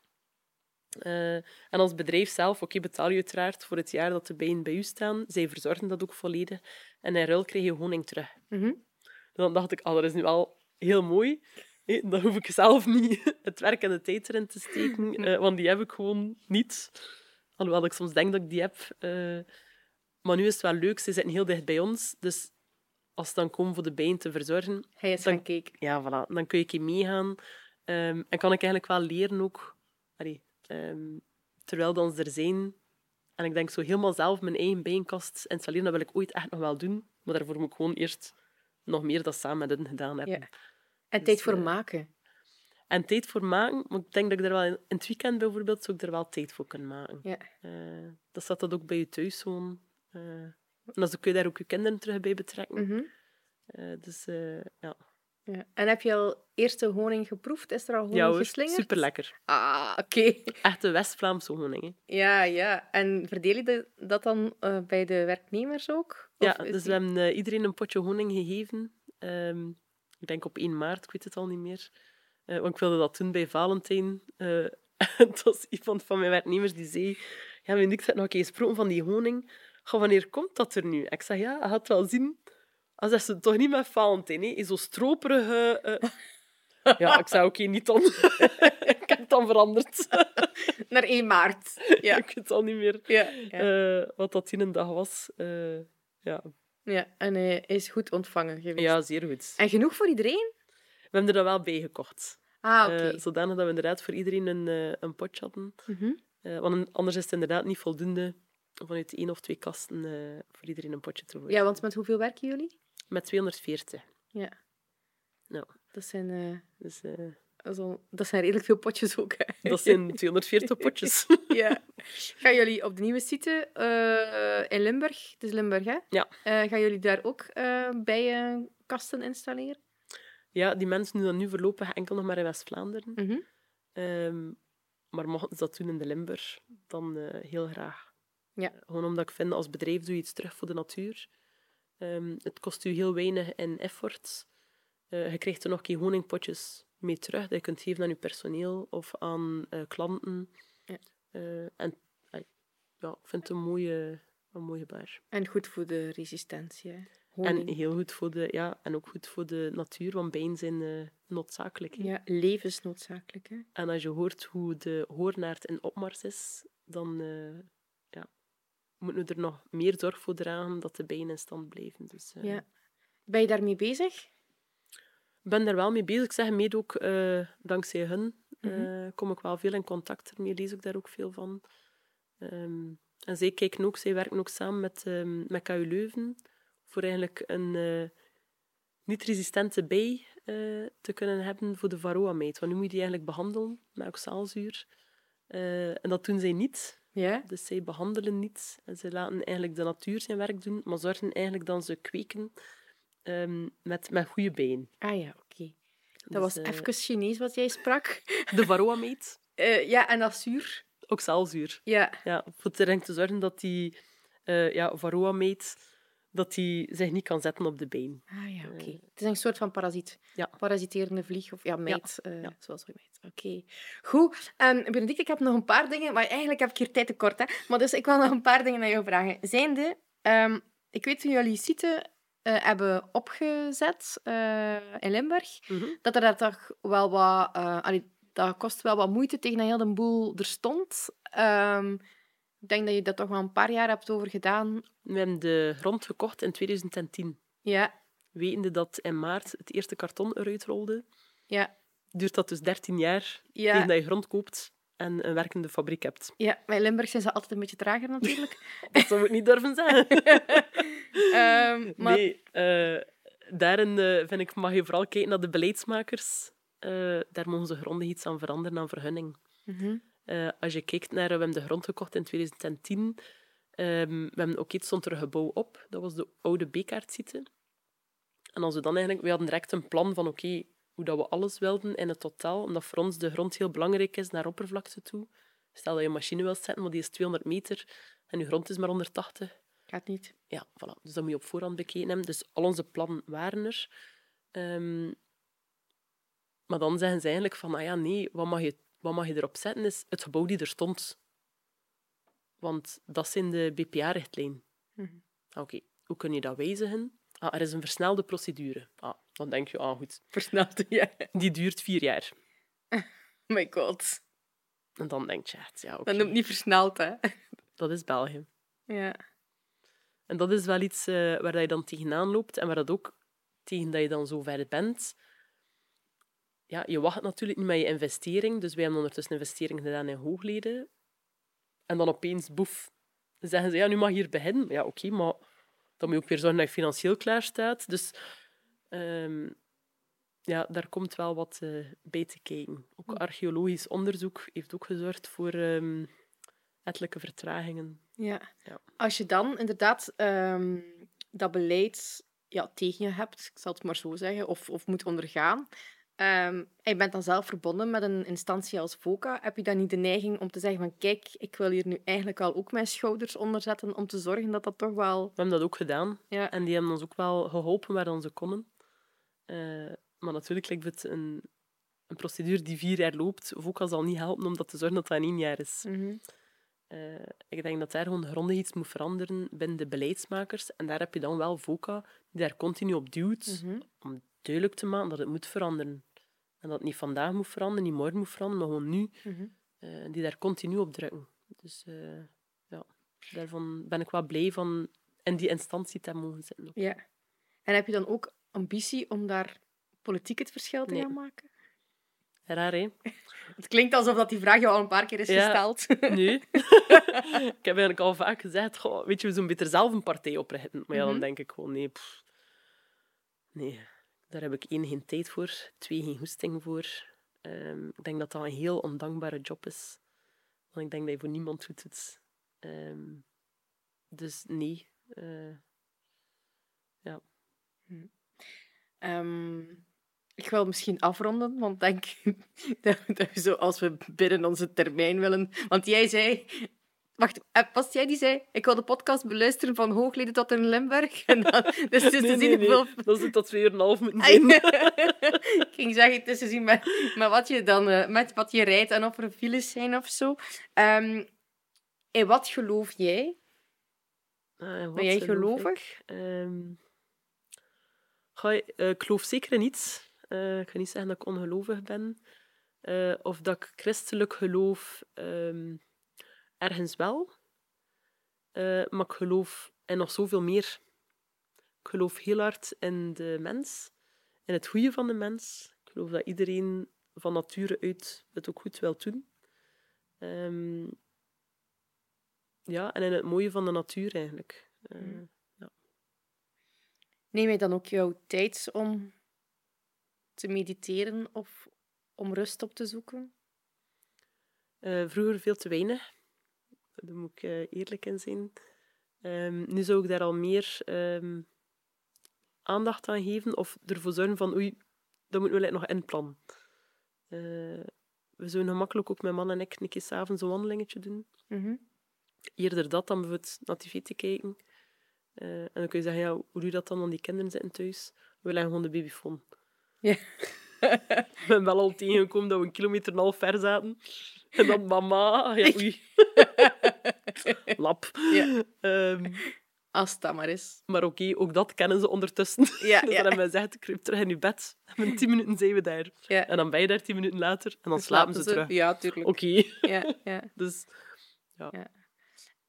B: En als bedrijf zelf, oké, betaal je uiteraard voor het jaar dat de bijen bij u staan. Zij verzorgen dat ook volledig. En in ruil krijg je honing terug.
A: Mhm.
B: Dan dacht ik, ah, dat is nu wel heel mooi. Dan hoef ik zelf niet (laughs) het werk en de tijd erin te steken, eh, want die heb ik gewoon niet. Alhoewel ik soms denk dat ik die heb. eh, maar nu is het wel leuk, ze zitten heel dicht bij ons. Dus als ze dan komen voor de bijen te verzorgen,
A: Hij is
B: Dan-
A: kijken.
B: ja, voilà, dan kun je meegaan. Ehm, en kan ik eigenlijk wel leren ook, allee, ehm, terwijl dan ze er zijn. En ik denk zo helemaal zelf mijn eigen bijenkast installeren, dat wil ik ooit echt nog wel doen. Maar daarvoor moet ik gewoon eerst nog meer dat samen met hen gedaan hebben.
A: Ja. En
B: Dus,
A: tijd voor
B: eh,
A: maken.
B: En tijd voor maken, maar ik denk dat ik er wel in, in het weekend bijvoorbeeld, zou ik er wel tijd voor kunnen maken.
A: Ja.
B: Eh, dat staat dat ook bij je thuis gewoon. Eh, en dan kun je daar ook je kinderen terug bij betrekken.
A: Mhm.
B: Eh, dus eh, ja.
A: ja. En heb je al eerste honing geproefd? Is er al honing
B: ja
A: geslingerd?
B: super lekker.
A: Ah, oké. (laughs)
B: Echte West-Vlaamse honing. Hè.
A: Ja, ja. En verdeel je dat dan bij de werknemers ook? Of
B: Ja, dus
A: die-
B: we hebben iedereen een potje honing gegeven. Ehm, ik denk op 1 maart, ik weet het al niet meer. Eh, want ik wilde dat doen bij Valentijn. (laughs) Het was iemand van mijn werknemers die zei... Ja, ik heb nog een keer gesproken van die honing. Goh, wanneer komt dat er nu? Ik zeg, ja, je gaat wel zien. Als dat ze toch niet met Valentijn, hè? In zo'n stroperige... eh. Ja, ik zei, oké, niet dan. (laughs) ik heb het dan veranderd. (laughs)
A: Naar 1 maart. Ja.
B: ik weet al niet meer
A: ja, ja.
B: wat dat in een dag was. Ja.
A: Ja. En hij is goed ontvangen geweest.
B: ja, zeer goed.
A: En genoeg voor iedereen?
B: We hebben er dan wel bij gekocht.
A: Ah, oké.
B: Eh, zodanig dat we inderdaad voor iedereen een, eh, een potje hadden.
A: Mhm.
B: Eh, want anders is het inderdaad niet voldoende vanuit één of twee kasten voor iedereen een potje te gooien.
A: Ja, want met hoeveel werken jullie?
B: Met 240.
A: Ja.
B: Ja.
A: Dat zijn,
B: Dus
A: dat zijn redelijk veel potjes ook. Hè.
B: dat zijn (laughs) 240 potjes.
A: ja. (laughs) Gaan jullie op de nieuwe site eh, in Limburg, het is Limburg hè?
B: Ja.
A: Eh, gaan jullie daar ook eh bijenkasten installeren?
B: ja, die mensen doen dat nu voorlopig enkel nog maar in West-Vlaanderen.
A: Mhm.
B: Ehm, maar mochten ze dat doen in de Limburg, dan heel graag.
A: Ja.
B: Gewoon omdat ik vind, als bedrijf doe je iets terug voor de natuur. Ehm, het kost u heel weinig in effort. Je krijgt er nog een keer honingpotjes mee terug, dat je kunt geven aan je personeel of aan klanten. Eh, en ja, ik vind het een mooie, een mooie bar.
A: En goed voor de resistentie.
B: En heel goed voor de, ja, en ook goed voor de natuur, want bijen zijn eh, noodzakelijk. hè.
A: Ja, levensnoodzakelijk. Hè?
B: En als je hoort hoe de hoornaard in opmars is, dan eh, ja, moeten we er nog meer zorg voor dragen dat de bijen in stand blijven. Dus,
A: Ja. Ben je daarmee bezig?
B: Ik ben daar wel mee bezig. Ik zeg mede ook, dankzij hun
A: Mhm.
B: eh, kom ik wel veel in contact ermee, lees ik daar ook veel van. Ehm, en zij kijken ook, zij werken ook samen met, ehm met KU Leuven voor eigenlijk een eh, niet-resistente bij eh, te kunnen hebben voor de varroa-meid. Want nu moet je die eigenlijk behandelen met oxaalzuur. En dat doen zij niet.
A: Ja.
B: Dus zij behandelen niet. En ze laten eigenlijk de natuur zijn werk doen, maar zorgen eigenlijk dat ze kweken ehm, met, met goede bijen.
A: Ah ja, oké. Dat
B: Dus,
A: was
B: eh,
A: even Chinees wat jij sprak. (laughs)
B: De varroa-meid,
A: Eh, ja, en dat zuur.
B: oxaalzuur.
A: Ja.
B: Ja, voor er te zorgen dat die eh ja, varroa-meid dat die zich niet kan zetten op de been.
A: Ah ja, oké. Het is een soort van parasiet.
B: Ja.
A: Parasiterende vlieg of ja, meid. eh,
B: ja.
A: Zoals we meid. Oké. Goed. Um, Benedict, ik heb nog een paar dingen, maar eigenlijk heb ik hier tijd tekort. Hè. Maar dus ik wil nog een paar dingen aan jou vragen. Zijnde, ehm, ik weet toen jullie site eh, hebben opgezet eh, in Limburg,
B: Mhm.
A: dat er daar toch wel wat... eh, allee, dat kost wel wat moeite tegen dat heel de boel er stond. Ehm, ik denk dat je dat toch wel een paar jaar hebt over gedaan.
B: We hebben de grond gekocht in 2010.
A: Ja,
B: Wetende dat in maart het eerste karton eruit rolde,
A: ja,
B: duurt dat dus 13 jaar
A: ja.
B: tegen dat je grond koopt en een werkende fabriek hebt.
A: Ja, bij Limburg zijn ze altijd een beetje trager natuurlijk. (laughs)
B: Dat zou ik niet durven zeggen. (laughs)
A: Ehm, maar
B: Nee, eh, daarin eh, vind ik, mag je vooral kijken naar de beleidsmakers. Eh, daar mogen ze grondig iets aan veranderen aan vergunning.
A: Mhm.
B: Als je kijkt naar, we hebben de grond gekocht in 2010. Ehm, we hebben ook iets stond er een gebouw op. Dat was de oude B-kaartsite. En als we dan eigenlijk, we hadden direct een plan van, oké, hoe dat we alles wilden in het totaal. Omdat voor ons de grond heel belangrijk is naar oppervlakte toe. Stel dat je een machine wilt zetten, maar die is 200 meter en je grond is maar 180.
A: Gaat niet.
B: Ja, voilà. Dus dat moet je op voorhand bekeken hebben. Dus al onze plannen waren er. Ehm, maar dan zeggen ze eigenlijk van, ah ja, nee, wat mag je, wat mag je erop zetten is het gebouw die er stond. Want dat zijn de BPA-richtlijnen.
A: Mhm.
B: Oké, hoe kun je dat wijzigen? Ah, er is een versnelde procedure. Ah, dan denk je, ah goed,
A: Versneld, ja.
B: die duurt vier jaar. (laughs)
A: Oh my god.
B: En dan denk je echt, ja, oké,
A: Dat noemt niet versneld, hè. (laughs)
B: dat is België.
A: Ja.
B: En dat is wel iets eh, waar dat je dan tegenaan loopt en waar dat ook tegen dat je dan zo ver bent. Ja, je wacht natuurlijk niet met je investering. Dus wij hebben ondertussen investering gedaan in hoogleden. En dan opeens, boef, zeggen ze, ja, nu mag je hier beginnen. Ja, oké, maar dan moet je ook weer zorgen dat je financieel klaar staat. Dus ehm, ja, daar komt wel wat eh, bij te kijken. Ook archeologisch onderzoek heeft ook gezorgd voor ehm ettelijke vertragingen.
A: Ja.
B: Ja.
A: Als je dan inderdaad ehm, dat beleid ja, tegen je hebt, ik zal het maar zo zeggen, of, of moet ondergaan, ehm, en je bent dan zelf verbonden met een instantie als VOCA, heb je dan niet de neiging om te zeggen van kijk, ik wil hier nu eigenlijk al ook mijn schouders onder zetten om te zorgen dat dat toch wel...
B: We hebben dat ook gedaan.
A: Ja,
B: En die hebben ons ook wel geholpen waar dan ze konden. Eh, maar natuurlijk lijkt het een, een procedure die vier jaar loopt. VOCA zal niet helpen om dat te zorgen dat dat in één jaar is.
A: Mhm.
B: Eh, ik denk dat daar gewoon grondig iets moet veranderen binnen de beleidsmakers. En daar heb je dan wel VOCA die daar continu op duwt
A: Mhm.
B: om duidelijk te maken dat het moet veranderen. En dat het niet vandaag moet veranderen, niet morgen moet veranderen, maar gewoon nu.
A: Mhm.
B: eh, die daar continu op drukken. Dus eh, ja, daarvan ben ik wel blij van in die instantie te mogen zitten. ook.
A: Ja. En heb je dan ook ambitie om daar politiek het verschil te
B: Nee.
A: gaan maken?
B: Raar, hè? (laughs)
A: Het klinkt alsof dat die vraag jou al een paar keer is
B: Ja.
A: gesteld. (laughs)
B: Nee. (laughs) ik heb eigenlijk al vaak gezegd, goh, weet je, we zouden beter zelf een partij oprichten. Maar ja, dan
A: Mhm.
B: denk ik gewoon, nee, pff. nee, daar heb ik één, geen tijd voor, twee, geen goesting voor. Ehm, ik denk dat dat een heel ondankbare job is. Want ik denk dat je voor niemand doet het. Ehm, dus nee. eh,
A: Ehm, ik wil misschien afronden, want denk dat, (laughs) dat we zo, als we binnen onze termijn willen... Want jij zei... Wacht, eh, was jij die zei... Ik wil de podcast beluisteren van Hoogleden tot in Limburg. (laughs) En dan, dus te
B: nee, nee, nee. zit dat twee uur en een half moeten
A: Ai.
B: zijn.
A: ik ging zeggen, het is te zien met, met wat je dan eh, met wat je rijdt en of er files zijn of zo. Ehm, in wat geloof jij?
B: Ah, wat
A: Ben jij gelovig?
B: ik? Ehm, goh, eh, ik geloof zeker in iets. Eh, ik ga niet zeggen dat ik ongelovig ben. Of dat ik christelijk geloof, ehm, ergens wel. Eh, maar ik geloof in nog zoveel meer. Ik geloof heel hard in de mens. In het goede van de mens. Ik geloof dat iedereen van nature uit het ook goed wil doen. Ehm, ja, en in het mooie van de natuur eigenlijk. Eh,
A: Mhm. Neem je dan ook jouw tijd om te mediteren of om rust op te zoeken?
B: eh, vroeger veel te weinig. Daar moet ik eh, eerlijk in zijn. Ehm, nu zou ik daar al meer ehm, aandacht aan geven of ervoor zorgen van oei, dat moeten we eigenlijk nog inplannen. Eh we zouden gemakkelijk ook mijn man en ik een keer s'avonds een wandelingetje doen.
A: Mhm.
B: Eerder dat dan bijvoorbeeld naar tv te kijken. Eh, en dan kun je zeggen, ja, hoe doe je dat dan? Want die kinderen zitten thuis. We leggen gewoon de babyfoon.
A: Ja. (laughs)
B: We zijn wel al tegengekomen dat we een kilometer en een half ver zaten. En dan mama, ja, oei. (laughs) (laughs) Lap.
A: Ja.
B: Ehm,
A: Als dat maar is.
B: maar oké, ook dat kennen ze ondertussen.
A: Ja, (laughs)
B: dus
A: ja.
B: dan hebben kruip terug in je bed. (laughs) En tien minuten zijn we daar.
A: ja.
B: En dan ben je daar tien minuten later. En dan slapen, ze, terug.
A: Ja, tuurlijk.
B: Oké.
A: Ja, ja.
B: Dus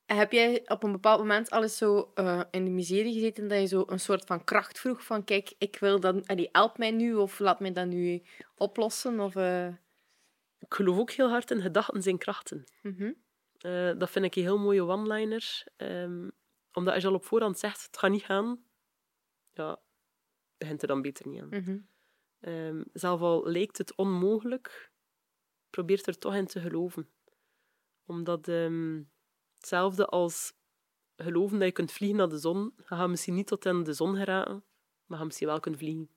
A: En Heb jij op een bepaald moment al eens zo eh, in de miserie gezeten dat je zo een soort van kracht vroeg van kijk, ik wil dan, allee, help mij nu of laat mij dat nu oplossen? Of, eh,
B: ik geloof ook heel hard in gedachten zijn krachten.
A: mhm.
B: Eh, dat vind ik een heel mooie one-liner. Ehm, omdat als je al op voorhand zegt, het gaat niet gaan, ja, begint er dan beter niet aan. Ehm, zelf al lijkt het onmogelijk, probeer er toch in te geloven. Omdat ehm, hetzelfde als geloven dat je kunt vliegen naar de zon, je gaat misschien niet tot in de zon geraken, maar je gaat misschien wel kunnen vliegen.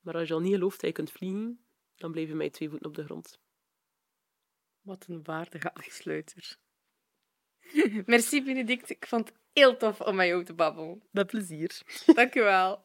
B: Maar als je al niet gelooft dat je kunt vliegen, dan blijf je met twee voeten op de grond.
A: Wat een waardige afsluiter. (laughs) Merci, Benedict. Ik vond het heel tof om met jou te babbelen.
B: Met plezier.
A: Dank je wel.